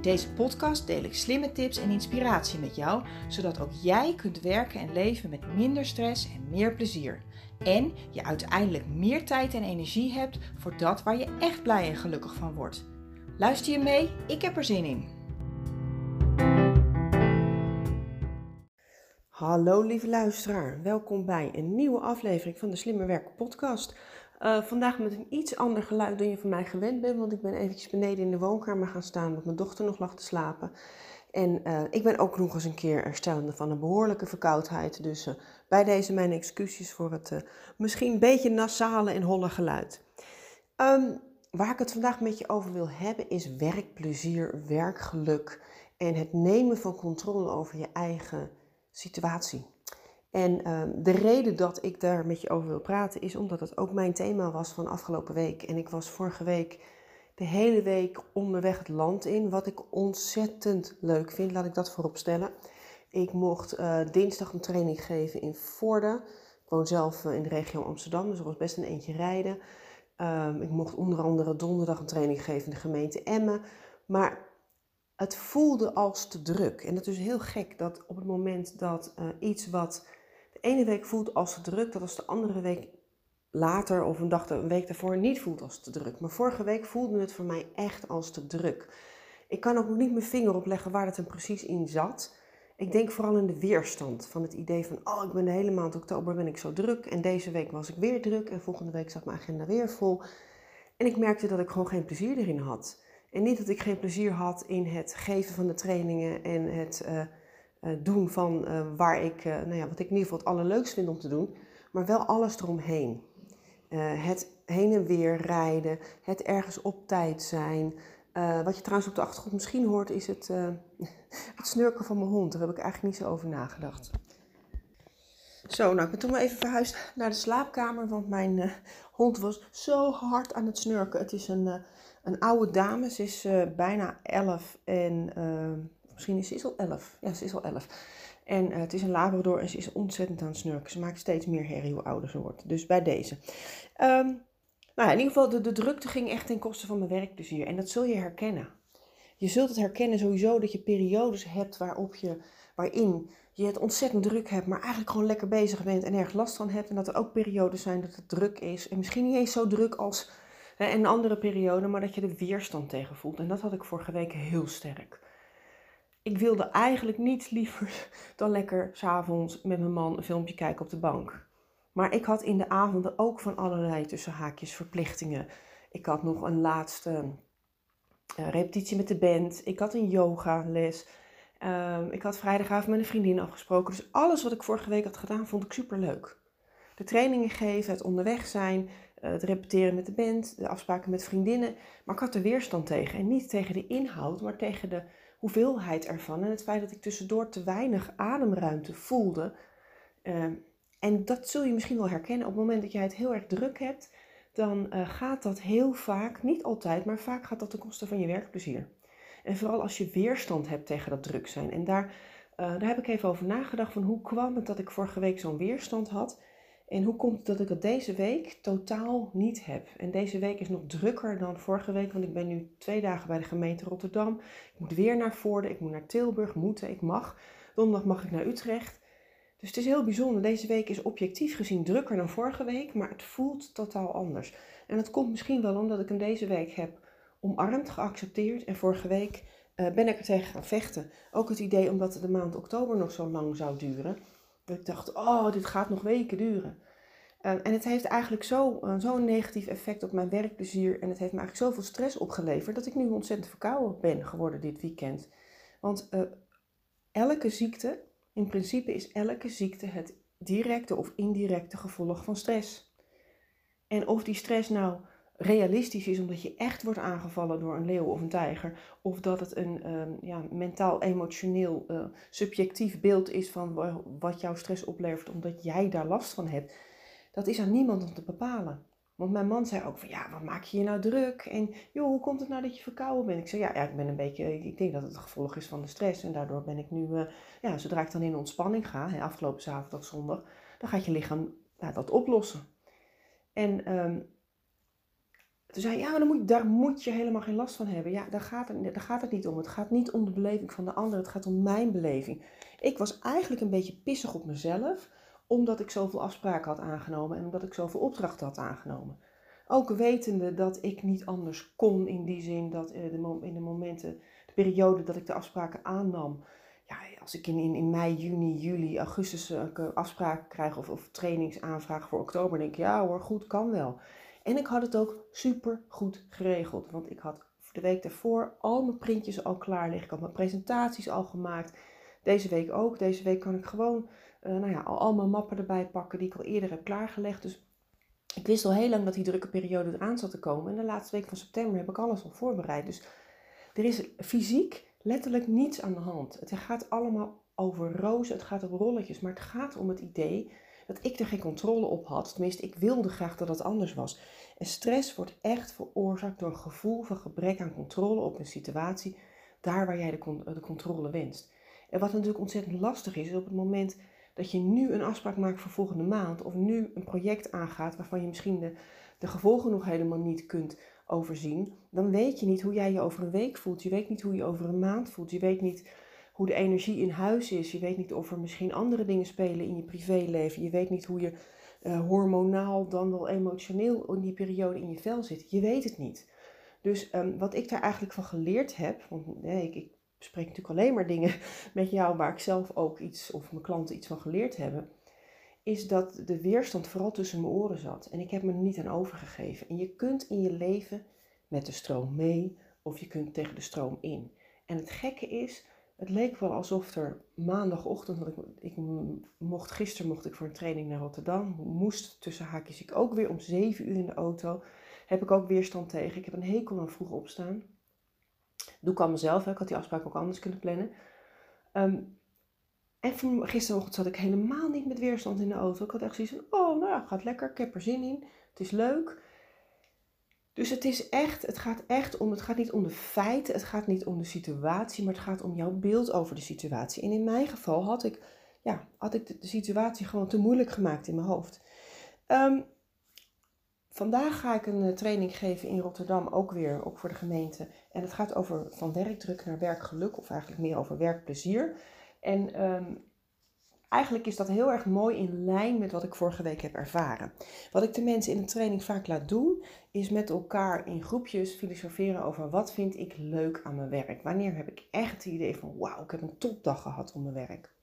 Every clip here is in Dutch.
In deze podcast deel ik slimme tips en inspiratie met jou, zodat ook jij kunt werken en leven met minder stress en meer plezier. En je uiteindelijk meer tijd en energie hebt voor dat waar je echt blij en gelukkig van wordt. Luister je mee? Ik heb er zin in. Hallo lieve luisteraar, welkom bij een nieuwe aflevering van de Slimmer Werken podcast. Uh, vandaag met een iets ander geluid dan je van mij gewend bent, want ik ben eventjes beneden in de woonkamer gaan staan omdat mijn dochter nog lag te slapen. En uh, ik ben ook nog eens een keer herstellende van een behoorlijke verkoudheid, dus uh, bij deze mijn excuses voor het misschien een beetje nasale en holle geluid. Um, waar ik het vandaag met je over wil hebben is werkplezier, werkgeluk en het nemen van controle over je eigen situatie. En ehm, de reden dat ik daar met je over wil praten is omdat het ook mijn thema was van afgelopen week. En ik was vorige week de hele week onderweg het land in, wat ik ontzettend leuk vind. Laat ik dat voorop stellen. Ik mocht uh, dinsdag een training geven in Voorde. Ik woon zelf eh, in de regio Amsterdam, dus dat was best een eentje rijden. Um, ik mocht onder andere donderdag een training geven in de gemeente Emmen. Maar het voelde als te druk. En het is heel gek dat op het moment dat uh, iets wat de ene week voelt als te druk, dat als de andere week later of een dag, een week daarvoor niet voelt als te druk. Maar vorige week voelde het voor mij echt als te druk. Ik kan ook nog niet mijn vinger opleggen waar het er precies in zat. Ik denk vooral in de weerstand van het idee van, oh, ik ben de hele maand oktober ben ik zo druk en deze week was ik weer druk en volgende week zat mijn agenda weer vol. En ik merkte dat ik gewoon geen plezier erin had. En niet dat ik geen plezier had in het geven van de trainingen en het uh, doen van uh, waar ik, nou ja, wat ik in ieder geval het allerleukst vind om te doen, maar wel alles eromheen. het heen en weer rijden, het ergens op tijd zijn. wat je trouwens op de achtergrond misschien hoort, is het, het snurken van mijn hond. Daar heb ik eigenlijk niet zo over nagedacht. Zo, nou, ik ben toen maar even verhuisd naar de slaapkamer, want mijn hond was zo hard aan het snurken. Het is een een oude dame. Ze is bijna 11 en uh, misschien is ze al 11. Ja, ze is al 11. En uh, het is een labrador en ze is ontzettend aan het snurken. Ze maakt steeds meer herrie hoe ouder ze wordt. Dus bij deze. Um, nou ja, in ieder geval, de, de drukte ging echt ten koste van mijn werkplezier. En dat zul je herkennen. Je zult het herkennen sowieso dat je periodes hebt waarop je, waarin je het ontzettend druk hebt, maar eigenlijk gewoon lekker bezig bent en erg last van hebt. En dat er ook periodes zijn dat het druk is. En misschien niet eens zo druk als en een andere periode, maar dat je er weerstand tegen voelt. En dat had ik vorige week heel sterk. Ik wilde eigenlijk niets liever dan lekker s'avonds met mijn man een filmpje kijken op de bank. Maar ik had in de avonden ook van allerlei tussen haakjes verplichtingen. Ik had nog een laatste uh, repetitie met de band. Ik had een yogales. Uh, ik had vrijdagavond met een vriendin afgesproken. Dus alles wat ik vorige week had gedaan, vond ik super leuk. De trainingen geven, het onderweg zijn, eh, het repeteren met de band, de afspraken met vriendinnen. Maar ik had er weerstand tegen. En niet tegen de inhoud, maar tegen de hoeveelheid ervan. En het feit dat ik tussendoor te weinig ademruimte voelde. Ehm, en dat zul je misschien wel herkennen. Op het moment dat jij het heel erg druk hebt, dan eh, gaat dat heel vaak, niet altijd, maar vaak gaat dat ten koste van je werkplezier. En vooral als je weerstand hebt tegen dat druk zijn. En daar, uh, daar heb ik even over nagedacht van hoe kwam het dat ik vorige week zo'n weerstand had. En hoe komt het dat ik dat deze week totaal niet heb? En deze week is nog drukker dan vorige week, want ik ben nu twee dagen bij de gemeente Rotterdam. Ik moet weer naar Voorde, ik moet naar Tilburg, moeten, ik mag. Donderdag mag ik naar Utrecht. Dus het is heel bijzonder. Deze week is objectief gezien drukker dan vorige week, maar het voelt totaal anders. En dat komt misschien wel omdat ik hem deze week heb omarmd, geaccepteerd. En vorige week uh, ben ik er tegen gaan vechten. Ook het idee omdat de maand oktober nog zo lang zou duren. Ik dacht, oh, dit gaat nog weken duren. Uh, en het heeft eigenlijk zo'n uh, zo negatief effect op mijn werkplezier. En het heeft me eigenlijk zoveel stress opgeleverd dat ik nu ontzettend verkouden ben geworden dit weekend. Want uh, elke ziekte, in principe is elke ziekte het directe of indirecte gevolg van stress. En of die stress nou realistisch is omdat je echt wordt aangevallen door een leeuw of een tijger, of dat het een um, ja, mentaal, emotioneel, uh, subjectief beeld is van wat jouw stress oplevert omdat jij daar last van hebt, dat is aan niemand om te bepalen. Want mijn man zei ook van ja, wat maak je je nou druk? En joh, hoe komt het nou dat je verkouden bent? Ik zei ja, ja ik ben een beetje, ik denk dat het gevolg is van de stress. En daardoor ben ik nu, uh, ja, zodra ik dan in ontspanning ga, hè, afgelopen zaterdag, zondag, dan gaat je lichaam nou, dat oplossen. En um, toen zei hij, ja, maar dan moet, daar moet je helemaal geen last van hebben. Ja, daar gaat, het, daar gaat het niet om. Het gaat niet om de beleving van de ander, het gaat om mijn beleving. Ik was eigenlijk een beetje pissig op mezelf, omdat ik zoveel afspraken had aangenomen en omdat ik zoveel opdrachten had aangenomen. Ook wetende dat ik niet anders kon in die zin dat eh, in de momenten, de periode dat ik de afspraken aannam, ja, als ik in, in, in mei, juni, juli, augustus uh, afspraken krijg of, of trainingsaanvragen voor oktober, denk ik, ja hoor, goed, kan wel. En ik had het ook super goed geregeld. Want ik had de week daarvoor al mijn printjes al klaar liggen. Ik had mijn presentaties al gemaakt. Deze week ook. Deze week kan ik gewoon uh, nou ja, al, al mijn mappen erbij pakken die ik al eerder heb klaargelegd. Dus ik wist al heel lang dat die drukke periode eraan zat te komen. En de laatste week van september heb ik alles al voorbereid. Dus er is fysiek letterlijk niets aan de hand. Het gaat allemaal over rozen, het gaat over rolletjes. Maar het gaat om het idee dat ik er geen controle op had. Tenminste, ik wilde graag dat het anders was. En stress wordt echt veroorzaakt door een gevoel van gebrek aan controle op een situatie, daar waar jij de, de controle wenst. En wat natuurlijk ontzettend lastig is, is op het moment dat je nu een afspraak maakt voor volgende maand, of nu een project aangaat waarvan je misschien de, de gevolgen nog helemaal niet kunt overzien, dan weet je niet hoe jij je over een week voelt. Je weet niet hoe je over een maand voelt. Je weet niet hoe de energie in huis is. Je weet niet of er misschien andere dingen spelen in je privéleven. Je weet niet hoe je uh, hormonaal dan wel emotioneel in die periode in je vel zit. Je weet het niet. Dus um, wat ik daar eigenlijk van geleerd heb, want nee, ik, ik spreek natuurlijk alleen maar dingen met jou waar ik zelf ook iets of mijn klanten iets van geleerd hebben, is dat de weerstand vooral tussen mijn oren zat. En ik heb me er niet aan overgegeven. En je kunt in je leven met de stroom mee of je kunt tegen de stroom in. En het gekke is het leek wel alsof er maandagochtend, want ik, ik, mocht, gisteren mocht ik voor een training naar Rotterdam, moest tussen haakjes ik ook weer om zeven uur in de auto. Heb ik ook weerstand tegen. Ik heb een hekel aan vroeg opstaan. Doe ik al mezelf, hè. ik had die afspraak ook anders kunnen plannen. Um, en gisterochtend zat ik helemaal niet met weerstand in de auto. Ik had echt zoiets van, oh nou gaat lekker, ik heb er zin in, het is leuk. Dus het is echt, het gaat echt om, het gaat niet om de feiten, het gaat niet om de situatie, maar het gaat om jouw beeld over de situatie. En in mijn geval had ik, ja, had ik de, situatie gewoon te moeilijk gemaakt in mijn hoofd. Um, vandaag ga ik een eh, training geven in Rotterdam, ook weer, ook voor de gemeente. En het gaat over van werkdruk naar werkgeluk, of eigenlijk meer over werkplezier. En um, eigenlijk is dat heel erg mooi in lijn met wat ik vorige week heb ervaren. Wat ik de mensen in de training vaak laat doen, is met elkaar in groepjes filosoferen over wat vind ik leuk aan mijn werk. Wanneer heb ik echt het idee van wauw, ik heb een topdag gehad op mijn werk.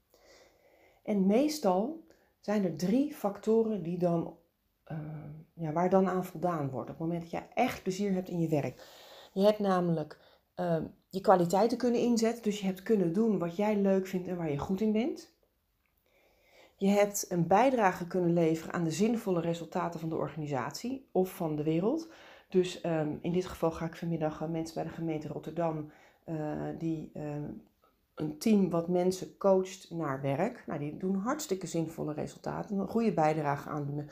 En meestal zijn er drie factoren die dan, uh, ja, waar dan aan voldaan wordt. Op het moment dat je echt plezier hebt in je werk. Je hebt namelijk uh, je kwaliteiten kunnen inzetten. Dus je hebt kunnen doen wat jij leuk vindt en waar je goed in bent. Je hebt een bijdrage kunnen leveren aan de zinvolle resultaten van de organisatie of van de wereld. Dus ehm, in dit geval ga ik vanmiddag uh, mensen bij de gemeente Rotterdam, uh, die ehm, een team wat mensen coacht naar werk. Nou, die doen hartstikke zinvolle resultaten, een goede bijdrage aan de,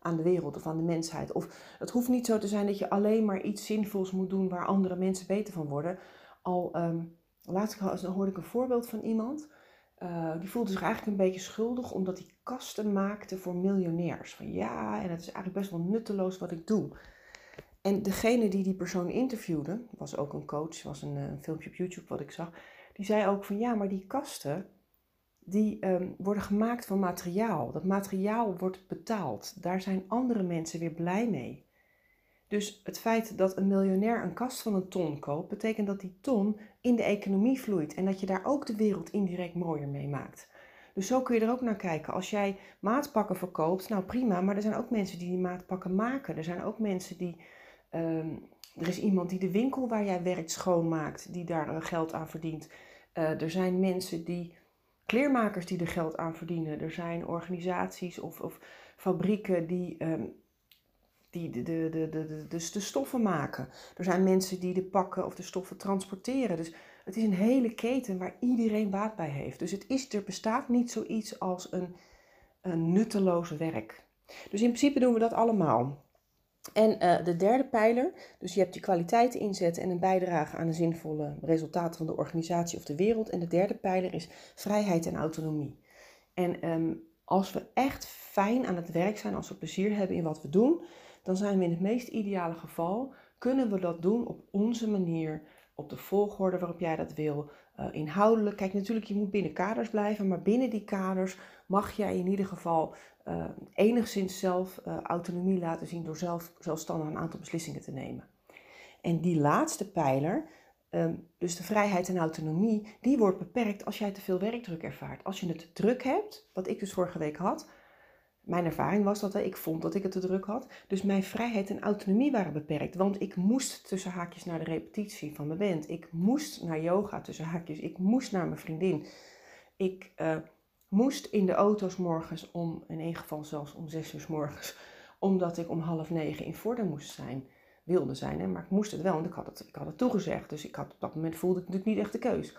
aan de wereld of aan de mensheid. Of het hoeft niet zo te zijn dat je alleen maar iets zinvols moet doen waar andere mensen beter van worden. Al um, laatst hoorde ik een voorbeeld van iemand. Uh, die voelde zich eigenlijk een beetje schuldig omdat hij kasten maakte voor miljonairs. Van ja, en het is eigenlijk best wel nutteloos wat ik doe. En degene die die persoon interviewde, was ook een coach, was een, een filmpje op YouTube wat ik zag, die zei ook van ja, maar die kasten, die um, worden gemaakt van materiaal. Dat materiaal wordt betaald. Daar zijn andere mensen weer blij mee. Dus het feit dat een miljonair een kast van een ton koopt, betekent dat die ton in de economie vloeit en dat je daar ook de wereld indirect mooier mee maakt. Dus zo kun je er ook naar kijken. Als jij maatpakken verkoopt, nou prima, maar er zijn ook mensen die die maatpakken maken. Er zijn ook mensen die. Um, er is iemand die de winkel waar jij werkt schoonmaakt, die daar uh, geld aan verdient. Uh, er zijn mensen die. kleermakers die er geld aan verdienen. Er zijn organisaties of, of fabrieken die um, die de, de, de, de, dus de stoffen maken. Er zijn mensen die de pakken of de stoffen transporteren. Dus het is een hele keten waar iedereen baat bij heeft. Dus het is, er bestaat niet zoiets als een, een nutteloos werk. Dus in principe doen we dat allemaal. En uh, de derde pijler, dus je hebt je kwaliteit inzet en een bijdrage aan de zinvolle resultaten van de organisatie of de wereld. En de derde pijler is vrijheid en autonomie. En um, als we echt fijn aan het werk zijn, als we plezier hebben in wat we doen, dan zijn we in het meest ideale geval, kunnen we dat doen op onze manier, op de volgorde waarop jij dat wil, uh, inhoudelijk. Kijk, natuurlijk, je moet binnen kaders blijven, maar binnen die kaders mag jij in ieder geval uh, enigszins zelf uh, autonomie laten zien door zelf zelfstandig een aantal beslissingen te nemen. En die laatste pijler, um, dus de vrijheid en autonomie, die wordt beperkt als jij te veel werkdruk ervaart. Als je het druk hebt, wat ik dus vorige week had, mijn ervaring was dat ik vond dat ik het te druk had. Dus mijn vrijheid en autonomie waren beperkt. Want ik moest tussen haakjes naar de repetitie van mijn band. Ik moest naar yoga tussen haakjes. Ik moest naar mijn vriendin. Ik uh, moest in de auto's morgens om, in één geval zelfs om zes uur morgens, omdat ik om half negen in Vorden moest zijn. Wilde zijn, hè? maar ik moest het wel, want ik had het, ik had het toegezegd. Dus ik had, op dat moment voelde ik natuurlijk niet echt de keus.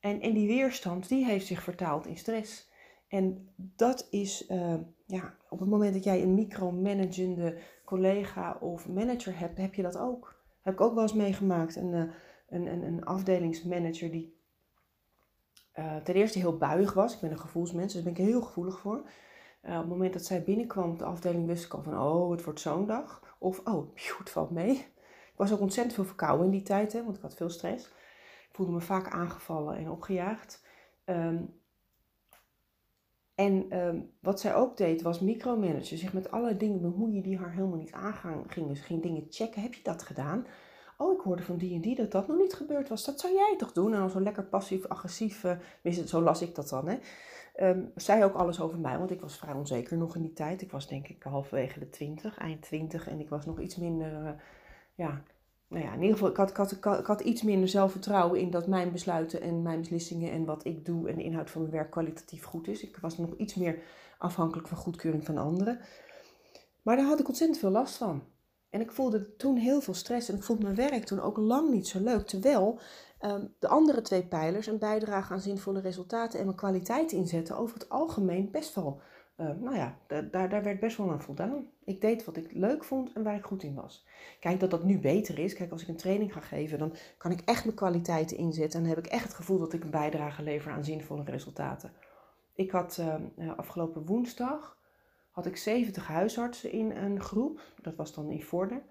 En, en die weerstand, die heeft zich vertaald in stress. En dat is, uh, ja, op het moment dat jij een micromanagende collega of manager hebt, heb je dat ook. Heb ik ook wel eens meegemaakt. Een, uh, een, een, een afdelingsmanager die uh, ten eerste heel buig was. Ik ben een gevoelsmens, dus daar ben ik heel gevoelig voor. Op het moment dat zij binnenkwam op de afdeling, wist ik al van, oh, het wordt zo'n dag. Of, oh, het valt mee. Ik was ook ontzettend veel verkouden in die tijd, hè, want ik had veel stress. Ik voelde me vaak aangevallen en opgejaagd. Um, en um, wat zij ook deed, was micromanagen. Zich met alle dingen bemoeien die haar helemaal niet aangaan gingen. Ze ging dingen checken. Heb je dat gedaan? Oh, ik hoorde van die en die dat dat nog niet gebeurd was. Dat zou jij toch doen? En dan zo lekker passief-agressief, uh, zo las ik dat dan. Hè. Um, zei ook alles over mij, want ik was vrij onzeker nog in die tijd. Ik was denk ik halverwege de twintig, eind twintig. En ik was nog iets minder, uh, ja, nou ja, in ieder geval, ik had, ik, had, ik had iets minder zelfvertrouwen in dat mijn besluiten en mijn beslissingen en wat ik doe en de inhoud van mijn werk kwalitatief goed is. Ik was nog iets meer afhankelijk van goedkeuring van anderen. Maar daar had ik ontzettend veel last van. En ik voelde toen heel veel stress en ik vond mijn werk toen ook lang niet zo leuk. Terwijl um, de andere twee pijlers, een bijdrage aan zinvolle resultaten en mijn kwaliteit inzetten, over het algemeen best wel uh, nou ja, daar, daar werd best wel aan voldaan. Ik deed wat ik leuk vond en waar ik goed in was. Kijk, dat dat nu beter is. Kijk, als ik een training ga geven, dan kan ik echt mijn kwaliteiten inzetten. En heb ik echt het gevoel dat ik een bijdrage lever aan zinvolle resultaten. Ik had uh, afgelopen woensdag had ik 70 huisartsen in een groep. Dat was dan in Vorden.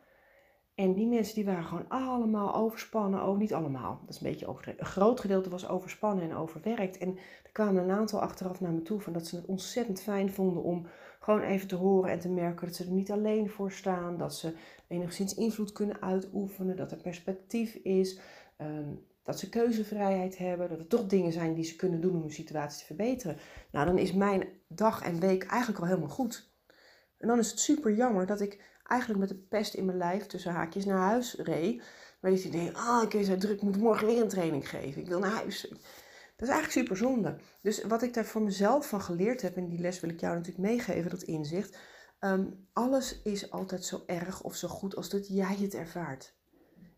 En die mensen die waren gewoon allemaal overspannen. Oh, niet allemaal, dat is een beetje overdreven. Een groot gedeelte was overspannen en overwerkt. En er kwamen een aantal achteraf naar me toe van dat ze het ontzettend fijn vonden om gewoon even te horen en te merken dat ze er niet alleen voor staan. Dat ze enigszins invloed kunnen uitoefenen, dat er perspectief is. Ehm, dat ze keuzevrijheid hebben, dat er toch dingen zijn die ze kunnen doen om hun situatie te verbeteren. Nou, dan is mijn dag en week eigenlijk al helemaal goed. En dan is het super jammer dat ik eigenlijk met de pest in mijn lijf tussen haakjes naar huis reed. Maar die idee, ah, oh, ik zo druk, ik moet morgen weer een training geven. Ik wil naar huis. Dat is eigenlijk super zonde. Dus wat ik daar voor mezelf van geleerd heb, en die les wil ik jou natuurlijk meegeven, dat inzicht. Um, alles is altijd zo erg of zo goed als dat jij het ervaart.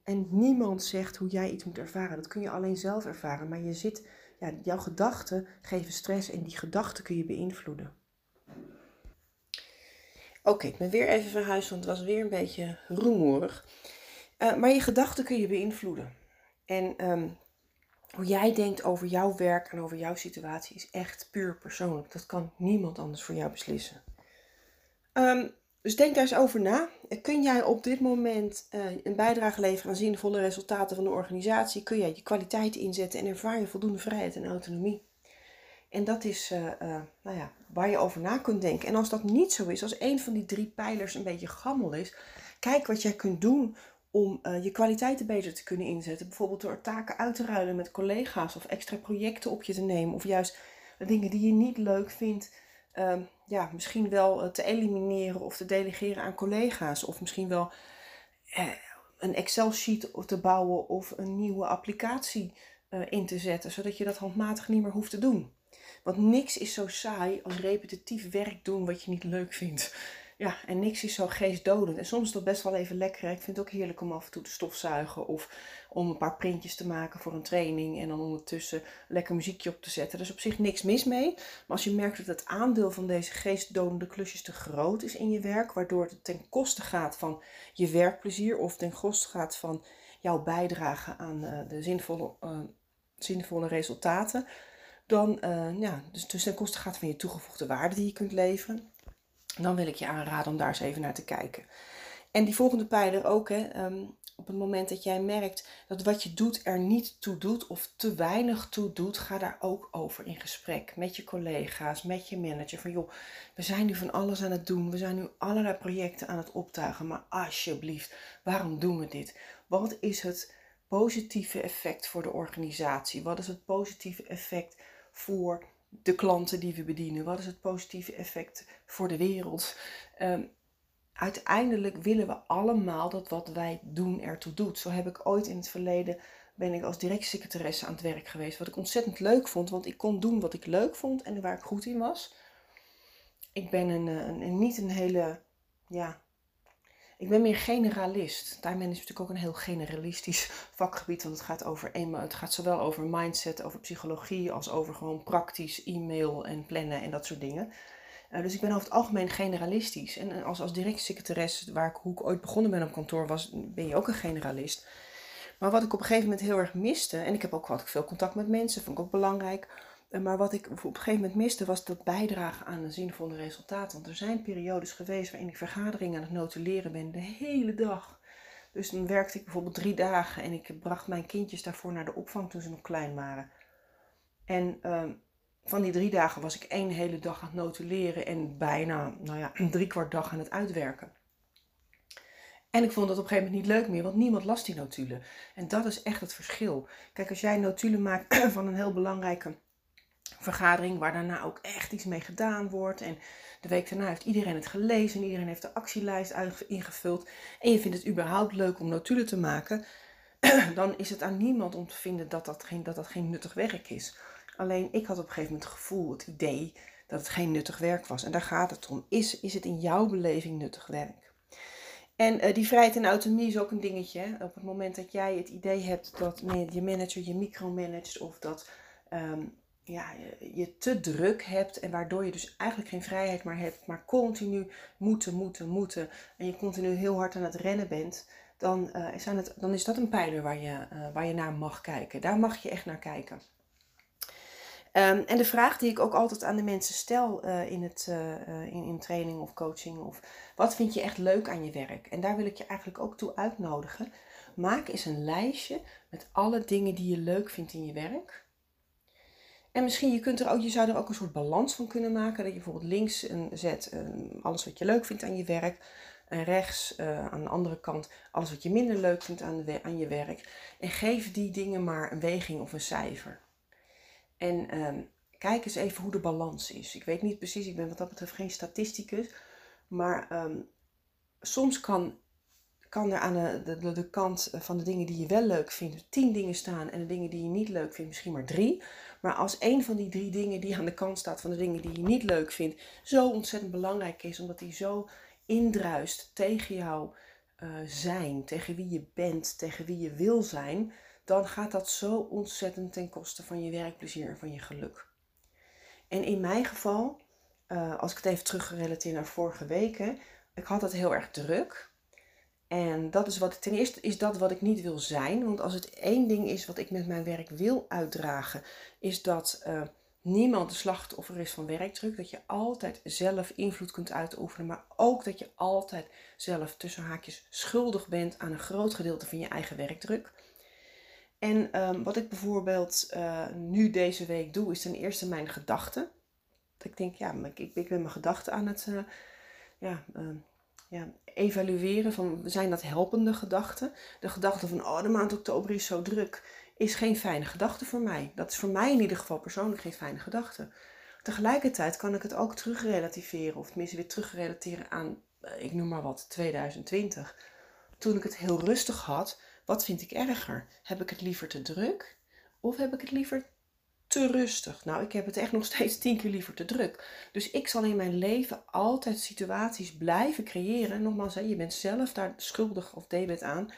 En niemand zegt hoe jij iets moet ervaren. Dat kun je alleen zelf ervaren. Maar je zit, ja, jouw gedachten geven stress en die gedachten kun je beïnvloeden. Oké, ik ben weer even van huis, want het was weer een beetje rumoerig. Uh, maar je gedachten kun je beïnvloeden. En um, hoe jij denkt over jouw werk en over jouw situatie is echt puur persoonlijk. Dat kan niemand anders voor jou beslissen. Um, dus denk daar eens over na. Kun jij op dit moment uh, een bijdrage leveren aan zinvolle resultaten van de organisatie? Kun jij je kwaliteit inzetten en ervaar je voldoende vrijheid en autonomie? En dat is nou ja, waar je over na kunt denken. En als dat niet zo is, als een van die drie pijlers een beetje gammel is, kijk wat jij kunt doen om uh, je kwaliteiten beter te kunnen inzetten. Bijvoorbeeld door taken uit te ruilen met collega's of extra projecten op je te nemen. Of juist dingen die je niet leuk vindt, uh, ja, misschien wel te elimineren of te delegeren aan collega's. Of misschien wel uh, een Excel-sheet te bouwen of een nieuwe applicatie in te zetten, zodat je dat handmatig niet meer hoeft te doen. Want niks is zo saai als repetitief werk doen wat je niet leuk vindt. Ja, en niks is zo geestdodend. En soms is dat best wel even lekker. Ik vind het ook heerlijk om af en toe te stofzuigen. Of om een paar printjes te maken voor een training. En dan ondertussen lekker muziekje op te zetten. Er is op zich niks mis mee. Maar als je merkt dat het aandeel van deze geestdodende klusjes te groot is in je werk. Waardoor het ten koste gaat van je werkplezier. Of ten koste gaat van jouw bijdrage aan uh, de zinvolle, uh, zinvolle resultaten. Dan, uh, ja, dus, dus ten koste gaat van je toegevoegde waarde die je kunt leveren dan wil ik je aanraden om daar eens even naar te kijken. En die volgende pijler ook, hè, ehm, op het moment dat jij merkt dat wat je doet er niet toe doet of te weinig toe doet, ga daar ook over in gesprek met je collega's, met je manager. Van joh, we zijn nu van alles aan het doen, we zijn nu allerlei projecten aan het optuigen, maar alsjeblieft, waarom doen we dit? Wat is het positieve effect voor de organisatie? Wat is het positieve effect voor de klanten die we bedienen? Wat is het positieve effect voor de wereld? Um, uiteindelijk willen we allemaal dat wat wij doen ertoe doet. Zo heb ik ooit in het verleden ben ik als directiesecretaresse aan het werk geweest. Wat ik ontzettend leuk vond, want ik kon doen wat ik leuk vond en waar ik goed in was. Ik ben een, een, een niet een hele ja, ik ben meer generalist. Timemanagement is natuurlijk ook een heel generalistisch vakgebied, want het gaat, over, het gaat zowel over mindset, over psychologie, als over gewoon praktisch e-mail en plannen en dat soort dingen. Uh, dus ik ben over het algemeen generalistisch. En als, als directiesecretaris, waar ik, ooit begonnen ben op kantoor, was, ben je ook een generalist. Maar wat ik op een gegeven moment heel erg miste, en ik heb ook wat veel contact met mensen, vond ik ook belangrijk eh, maar wat ik op een gegeven moment miste, was dat bijdragen aan een zinvolle resultaat. Want er zijn periodes geweest waarin ik vergaderingen aan het notuleren ben de hele dag. Dus dan werkte ik bijvoorbeeld drie dagen en ik bracht mijn kindjes daarvoor naar de opvang toen ze nog klein waren. En uh, van die drie dagen was ik één hele dag aan het notuleren en bijna, nou ja, drie kwart dag aan het uitwerken. En ik vond dat op een gegeven moment niet leuk meer, want niemand las die notulen. En dat is echt het verschil. Kijk, als jij notulen maakt van een heel belangrijke vergadering waar daarna ook echt iets mee gedaan wordt. En de week daarna heeft iedereen het gelezen en iedereen heeft de actielijst ingevuld. En je vindt het überhaupt leuk om notulen te maken. Dan is het aan niemand om te vinden dat dat geen, dat dat geen nuttig werk is. Alleen ik had op een gegeven moment het gevoel, het idee dat het geen nuttig werk was. En daar gaat het om. Is, is het in jouw beleving nuttig werk? En uh, die vrijheid en autonomie is ook een dingetje. Op het moment dat jij het idee hebt dat je manager je micromanagt of dat um, ja, je te druk hebt en waardoor je dus eigenlijk geen vrijheid meer hebt, maar continu moeten, moeten, moeten en je continu heel hard aan het rennen bent, dan, uh, is, het, dan is dat een pijler waar je, uh, waar je naar mag kijken. Daar mag je echt naar kijken. Um, en de vraag die ik ook altijd aan de mensen stel uh, in, het, in training of coaching, of wat vind je echt leuk aan je werk? En daar wil ik je eigenlijk ook toe uitnodigen. Maak eens een lijstje met alle dingen die je leuk vindt in je werk. En misschien je kunt er ook, je zou er ook een soort balans van kunnen maken. Dat je bijvoorbeeld links een, zet alles wat je leuk vindt aan je werk. En rechts uh, aan de andere kant alles wat je minder leuk vindt aan, de, aan je werk. En geef die dingen maar een weging of een cijfer. En um, kijk eens even hoe de balans is. Ik weet niet precies, ik ben wat dat betreft geen statisticus. Maar um, soms kan kan er aan de, de, kant van de dingen die je wel leuk vindt, tien dingen staan en de dingen die je niet leuk vindt, misschien maar drie. Maar als een van die drie dingen die aan de kant staat van de dingen die je niet leuk vindt, zo ontzettend belangrijk is, omdat die zo indruist tegen jouw uh, zijn, tegen wie je bent, tegen wie je wil zijn, dan gaat dat zo ontzettend ten koste van je werkplezier en van je geluk. En in mijn geval, uh, als ik het even terug naar vorige weken, ik had het heel erg druk. En dat is wat, ten eerste is dat wat ik niet wil zijn. Want als het één ding is wat ik met mijn werk wil uitdragen, is dat uh, niemand de slachtoffer is van werkdruk. Dat je altijd zelf invloed kunt uitoefenen, maar ook dat je altijd zelf tussen haakjes schuldig bent aan een groot gedeelte van je eigen werkdruk. En um, wat ik bijvoorbeeld uh, nu deze week doe, is ten eerste mijn gedachten. Dat ik denk, ja, ik, ik, ben mijn gedachten aan het uh, ja, ja, evalueren van zijn dat helpende gedachten. De gedachte van oh de maand oktober is zo druk is geen fijne gedachte voor mij. Dat is voor mij in ieder geval persoonlijk geen fijne gedachte. Tegelijkertijd kan ik het ook terugrelativeren of tenminste weer terugrelateren aan eh, ik noem maar wat 2020. Toen ik het heel rustig had, wat vind ik erger? Heb ik het liever te druk of heb ik het liever te rustig. Nou, ik heb het echt nog steeds tien keer liever te druk. Dus ik zal in mijn leven altijd situaties blijven creëren. Nogmaals, je bent zelf daar schuldig of debet aan.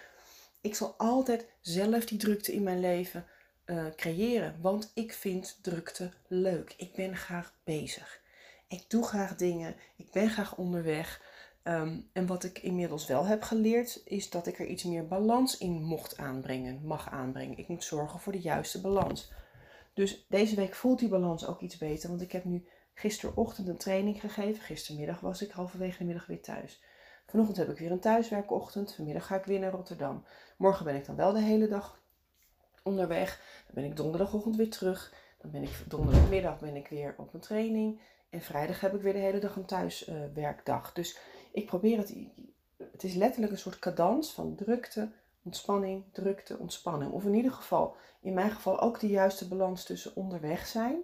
Ik zal altijd zelf die drukte in mijn leven uh, creëren. Want ik vind drukte leuk. Ik ben graag bezig. Ik doe graag dingen. Ik ben graag onderweg. Ehm, en wat ik inmiddels wel heb geleerd, is dat ik er iets meer balans in mocht aanbrengen, mag aanbrengen. Ik moet zorgen voor de juiste balans. Dus deze week voelt die balans ook iets beter, want ik heb nu gisterochtend een training gegeven. Gistermiddag was ik halverwege de middag weer thuis. Vanochtend heb ik weer een thuiswerkochtend. Vanmiddag ga ik weer naar Rotterdam. Morgen ben ik dan wel de hele dag onderweg. Dan ben ik donderdagochtend weer terug. Dan ben ik donderdagmiddag ben ik weer op een training. En vrijdag heb ik weer de hele dag een thuiswerkdag. dus ik probeer het. Het is letterlijk een soort cadans van drukte, ontspanning, drukte, ontspanning. Of in ieder geval, in mijn geval ook de juiste balans tussen onderweg zijn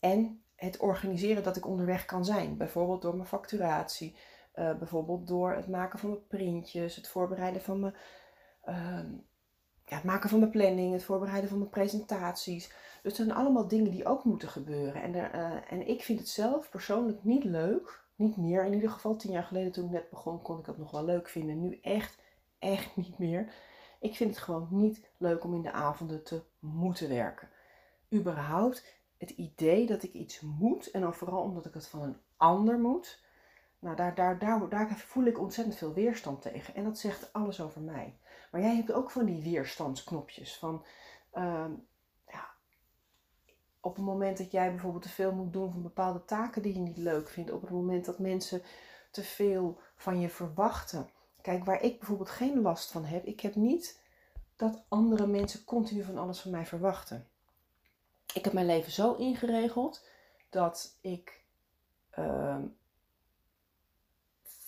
en het organiseren dat ik onderweg kan zijn. Bijvoorbeeld door mijn facturatie, uh, bijvoorbeeld door het maken van mijn printjes, het voorbereiden van mijn, uh, ja, het maken van mijn planning, het voorbereiden van mijn presentaties. Dus het zijn allemaal dingen die ook moeten gebeuren. En, er, uh, en ik vind het zelf persoonlijk niet leuk, niet meer in ieder geval. Tien jaar geleden toen ik net begon kon ik dat nog wel leuk vinden. Nu echt, echt niet meer. Ik vind het gewoon niet leuk om in de avonden te moeten werken. Überhaupt het idee dat ik iets moet en dan vooral omdat ik het van een ander moet nou, daar, daar, daar, daar voel ik ontzettend veel weerstand tegen. En dat zegt alles over mij. Maar jij hebt ook van die weerstandsknopjes. Van, uh, ja, op het moment dat jij bijvoorbeeld te veel moet doen van bepaalde taken die je niet leuk vindt. Op het moment dat mensen te veel van je verwachten. Kijk, waar ik bijvoorbeeld geen last van heb. Ik heb niet dat andere mensen continu van alles van mij verwachten. Ik heb mijn leven zo ingeregeld dat ik... Uh,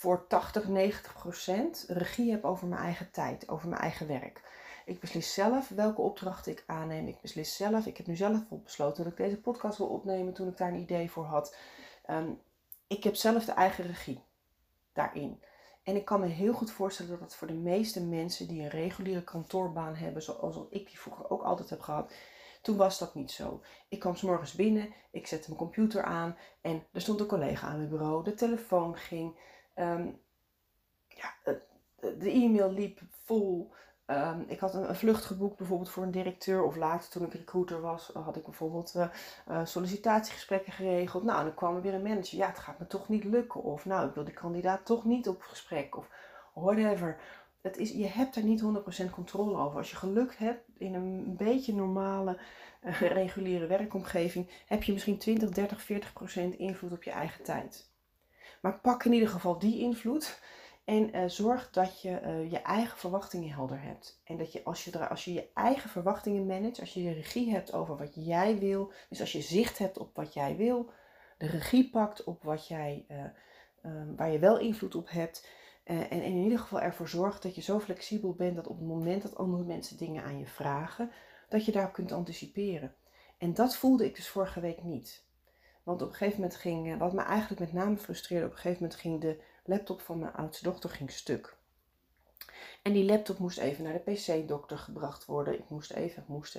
voor 80, 90 procent regie heb over mijn eigen tijd, over mijn eigen werk. Ik beslis zelf welke opdrachten ik aanneem. Ik beslis zelf. Ik heb nu zelf besloten dat ik deze podcast wil opnemen toen ik daar een idee voor had. Ehm, ik heb zelf de eigen regie daarin. En ik kan me heel goed voorstellen dat dat voor de meeste mensen die een reguliere kantoorbaan hebben, zoals ik die vroeger ook altijd heb gehad, toen was dat niet zo. Ik kwam s morgens binnen, ik zette mijn computer aan en er stond een collega aan mijn bureau. De telefoon ging. Ehm, ja, de e-mail liep vol. Ehm, ik had een, vlucht geboekt bijvoorbeeld voor een directeur. Of later toen ik recruiter was, had ik bijvoorbeeld uh, uh, sollicitatiegesprekken geregeld. Nou, dan kwam er weer een manager. Ja, het gaat me toch niet lukken. Of nou, ik wil die kandidaat toch niet op gesprek. Of whatever. Het is, je hebt er niet 100% controle over. Als je geluk hebt in een beetje normale, reguliere werkomgeving, heb je misschien 20, 30, 40% invloed op je eigen tijd. Maar pak in ieder geval die invloed. En uh, zorg dat je uh, je eigen verwachtingen helder hebt. En dat je als, je als je je eigen verwachtingen managt, als je de regie hebt over wat jij wil, dus als je zicht hebt op wat jij wil, de regie pakt op wat jij, uh, waar je wel invloed op hebt. en in ieder geval ervoor zorgt dat je zo flexibel bent dat op het moment dat andere mensen dingen aan je vragen, dat je daarop kunt anticiperen. En dat voelde ik dus vorige week niet. Want op een gegeven moment ging, wat me eigenlijk met name frustreerde, op een gegeven moment ging de laptop van mijn oudste dochter ging stuk. En die laptop moest even naar de PC-dokter gebracht worden. Ik moest even, ik moest,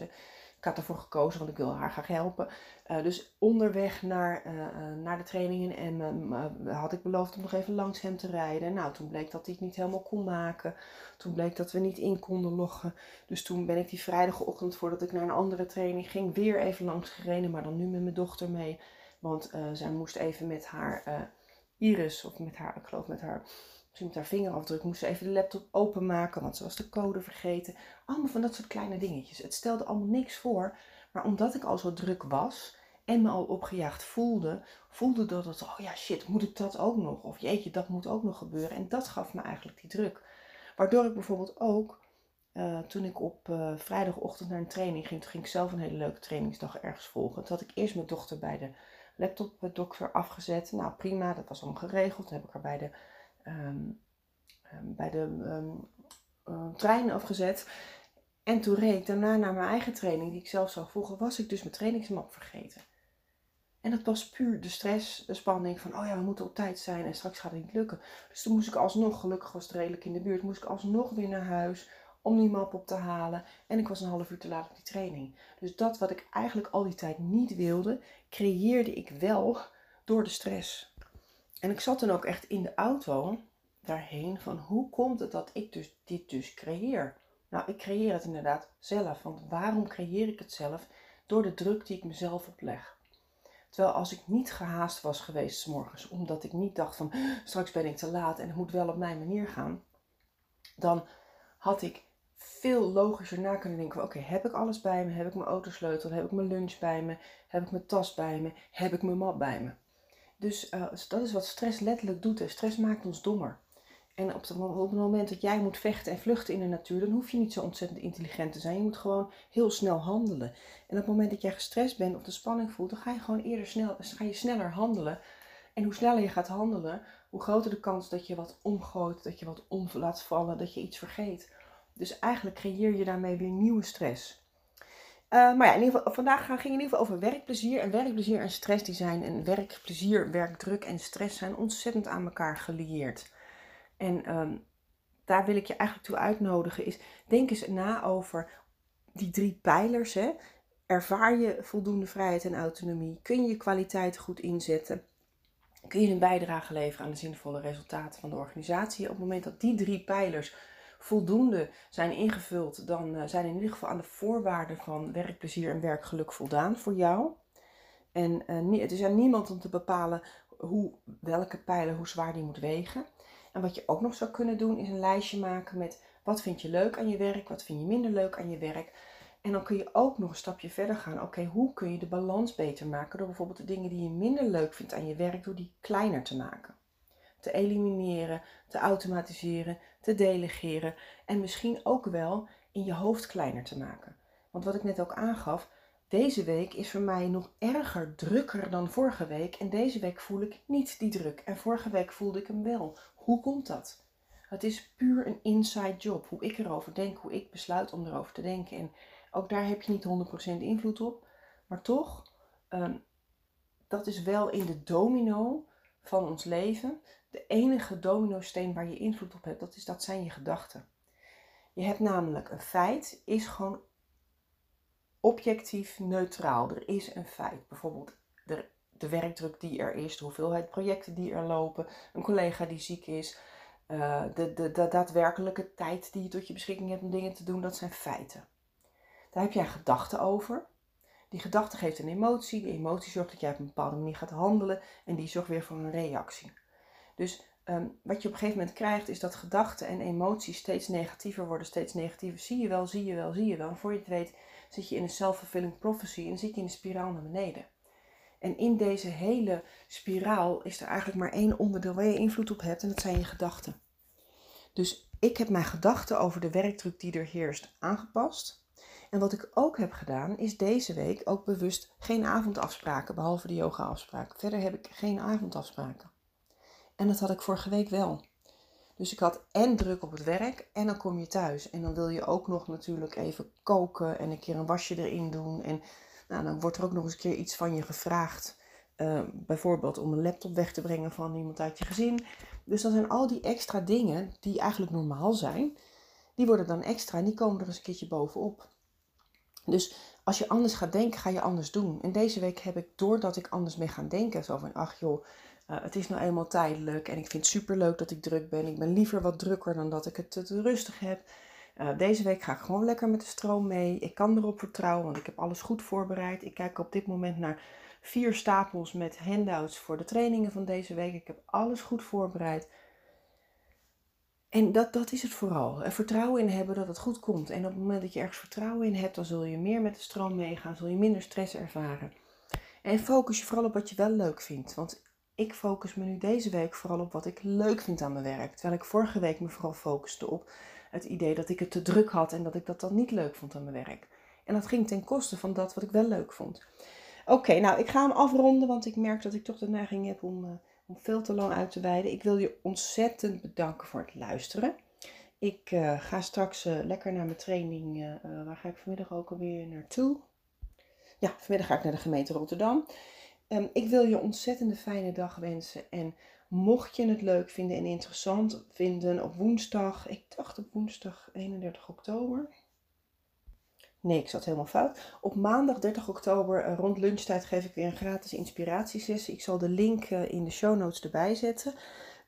ik had ervoor gekozen, want ik wil haar graag helpen. Uh, dus onderweg naar, uh, naar de trainingen en had ik beloofd om nog even langs hem te rijden. Nou, toen bleek dat hij het niet helemaal kon maken. Toen bleek dat we niet in konden loggen. Dus toen ben ik die vrijdagochtend, voordat ik naar een andere training ging, weer even langs gereden. Maar dan nu met mijn dochter mee. Want zij moest even met haar Iris, of met haar, ik geloof met haar, misschien met haar vingerafdruk, moest ze even de laptop openmaken, want ze was de code vergeten. Allemaal van dat soort kleine dingetjes. Het stelde allemaal niks voor, maar omdat ik al zo druk was en me al opgejaagd voelde, voelde dat het, oh ja shit, moet ik dat ook nog? Of jeetje, dat moet ook nog gebeuren. En dat gaf me eigenlijk die druk. Waardoor ik bijvoorbeeld ook, uh, toen ik op uh, vrijdagochtend naar een training ging, toen ging ik zelf een hele leuke trainingsdag ergens volgen. Toen had ik eerst mijn dochter bij de laptopdokter afgezet. Nou prima, dat was allemaal geregeld. Toen heb ik haar bij de, um, um, bij de um, uh, trein afgezet. En toen reed ik daarna naar mijn eigen training, die ik zelf zou volgen, was ik dus mijn trainingsmap vergeten. En dat was puur de stress, de spanning van, oh ja, we moeten op tijd zijn en straks gaat het niet lukken. Dus toen moest ik alsnog, gelukkig was het redelijk in de buurt, moest ik alsnog weer naar huis om die map op te halen. En ik was een half uur te laat op die training. Dus dat wat ik eigenlijk al die tijd niet wilde, creëerde ik wel door de stress. En ik zat dan ook echt in de auto daarheen van hoe komt het dat ik dus dit dus creëer? Nou, ik creëer het inderdaad zelf. Want waarom creëer ik het zelf? Door de druk die ik mezelf opleg. Terwijl als ik niet gehaast was geweest s morgens, omdat ik niet dacht van straks ben ik te laat en het moet wel op mijn manier gaan, dan had ik veel logischer na kunnen denken: oké, heb ik alles bij me? Heb ik mijn autosleutel? Heb ik mijn lunch bij me? Heb ik mijn tas bij me? Heb ik mijn map bij me? Dus uh, dat is wat stress letterlijk doet. Stress maakt ons dommer. En op het moment dat jij moet vechten en vluchten in de natuur, dan hoef je niet zo ontzettend intelligent te zijn. Je moet gewoon heel snel handelen. En op het moment dat jij gestrest bent of de spanning voelt, dan ga je gewoon eerder snel, ga je sneller handelen. En hoe sneller je gaat handelen, hoe groter de kans dat je wat omgooit, dat je wat om laat vallen, dat je iets vergeet. Dus eigenlijk creëer je daarmee weer nieuwe stress. Uh, maar ja, in ieder geval, vandaag ging in ieder geval over werkplezier. En werkplezier en stress die zijn, en werkplezier, werkdruk en stress zijn ontzettend aan elkaar gelieerd. En ehm, daar wil ik je eigenlijk toe uitnodigen is, denk eens na over die drie pijlers. Hè? Ervaar je voldoende vrijheid en autonomie? Kun je je kwaliteit goed inzetten? Kun je een bijdrage leveren aan de zinvolle resultaten van de organisatie? Op het moment dat die drie pijlers voldoende zijn ingevuld, dan uh, zijn in ieder geval aan de voorwaarden van werkplezier en werkgeluk voldaan voor jou. En het is aan niemand om te bepalen hoe, welke pijlen, hoe zwaar die moet wegen. En wat je ook nog zou kunnen doen, is een lijstje maken met wat vind je leuk aan je werk, wat vind je minder leuk aan je werk. En dan kun je ook nog een stapje verder gaan. Oké, hoe kun je de balans beter maken door bijvoorbeeld de dingen die je minder leuk vindt aan je werk, door die kleiner te maken. Te elimineren, te automatiseren, te delegeren en misschien ook wel in je hoofd kleiner te maken. Want wat ik net ook aangaf, deze week is voor mij nog erger drukker dan vorige week. En deze week voel ik niet die druk. En vorige week voelde ik hem wel. Hoe komt dat? Het is puur een inside job. Hoe ik erover denk, hoe ik besluit om erover te denken. En ook daar heb je niet 100% invloed op. Maar toch, um, dat is wel in de domino van ons leven. De enige domino-steen waar je invloed op hebt, dat, is, dat zijn je gedachten. Je hebt namelijk een feit, is gewoon objectief neutraal. Er is een feit. Bijvoorbeeld, er de werkdruk die er is, de hoeveelheid projecten die er lopen, een collega die ziek is, uh, de, de, de, daadwerkelijke tijd die je tot je beschikking hebt om dingen te doen, dat zijn feiten. Daar heb jij gedachten over. Die gedachte geeft een emotie, die emotie zorgt dat jij op een bepaalde manier gaat handelen en die zorgt weer voor een reactie. Dus um, wat je op een gegeven moment krijgt is dat gedachten en emoties steeds negatiever worden, steeds negatiever. Zie je wel, zie je wel, zie je wel. En voor je het weet zit je in een self-fulfilling prophecy en zit je in een spiraal naar beneden. En in deze hele spiraal is er eigenlijk maar één onderdeel waar je invloed op hebt en dat zijn je gedachten. Dus ik heb mijn gedachten over de werkdruk die er heerst aangepast. En wat ik ook heb gedaan is deze week ook bewust geen avondafspraken, behalve de yoga-afspraken. Verder heb ik geen avondafspraken. En dat had ik vorige week wel. Dus ik had en druk op het werk en dan kom je thuis. En dan wil je ook nog natuurlijk even koken en een keer een wasje erin doen. En nou, dan wordt er ook nog eens een keer iets van je gevraagd. Uh, bijvoorbeeld om een laptop weg te brengen van iemand uit je gezin. Dus dan zijn al die extra dingen die eigenlijk normaal zijn, die worden dan extra en die komen er eens een keertje bovenop. Dus als je anders gaat denken, ga je anders doen. En deze week heb ik, doordat ik anders mee gaan denken, zo van, ach joh, uh, het is nou eenmaal tijdelijk en ik vind het superleuk dat ik druk ben. Ik ben liever wat drukker dan dat ik het te rustig heb. Uh, deze week ga ik gewoon lekker met de stroom mee. Ik kan erop vertrouwen, want ik heb alles goed voorbereid. Ik kijk op dit moment naar vier stapels met handouts voor de trainingen van deze week. Ik heb alles goed voorbereid. En dat, dat is het vooral. Er vertrouwen in hebben dat het goed komt. En op het moment dat je ergens vertrouwen in hebt, dan zul je meer met de stroom meegaan. Zul je minder stress ervaren. En focus je vooral op wat je wel leuk vindt. Want ik focus me nu deze week vooral op wat ik leuk vind aan mijn werk. Terwijl ik vorige week me vooral focuste op het idee dat ik het te druk had en dat ik dat dan niet leuk vond aan mijn werk. En dat ging ten koste van dat wat ik wel leuk vond. Oké, nou ik ga hem afronden, want ik merk dat ik toch de neiging heb om, uh, om veel te lang uit te wijden. Ik wil je ontzettend bedanken voor het luisteren. Ik uh, ga straks uh, lekker naar mijn training. waar ga ik vanmiddag ook alweer naartoe? Ja, vanmiddag ga ik naar de gemeente Rotterdam. Um, ik wil je ontzettende fijne dag wensen en Mocht je het leuk vinden en interessant vinden op woensdag, ik dacht op woensdag 31 oktober. Nee, ik zat helemaal fout. Op maandag 30 oktober eh, rond lunchtijd geef ik weer een gratis inspiratiesessie. Ik zal de link eh, in de show notes erbij zetten.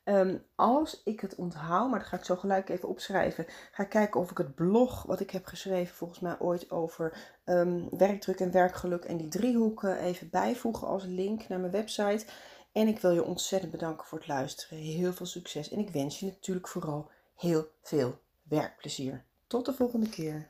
Ehm, als ik het onthoud, maar dat ga ik zo gelijk even opschrijven, ga kijken of ik het blog wat ik heb geschreven, volgens mij ooit over um, werkdruk en werkgeluk en die driehoeken even bijvoegen als link naar mijn website. En ik wil je ontzettend bedanken voor het luisteren. Heel veel succes en ik wens je natuurlijk vooral heel veel werkplezier. Tot de volgende keer.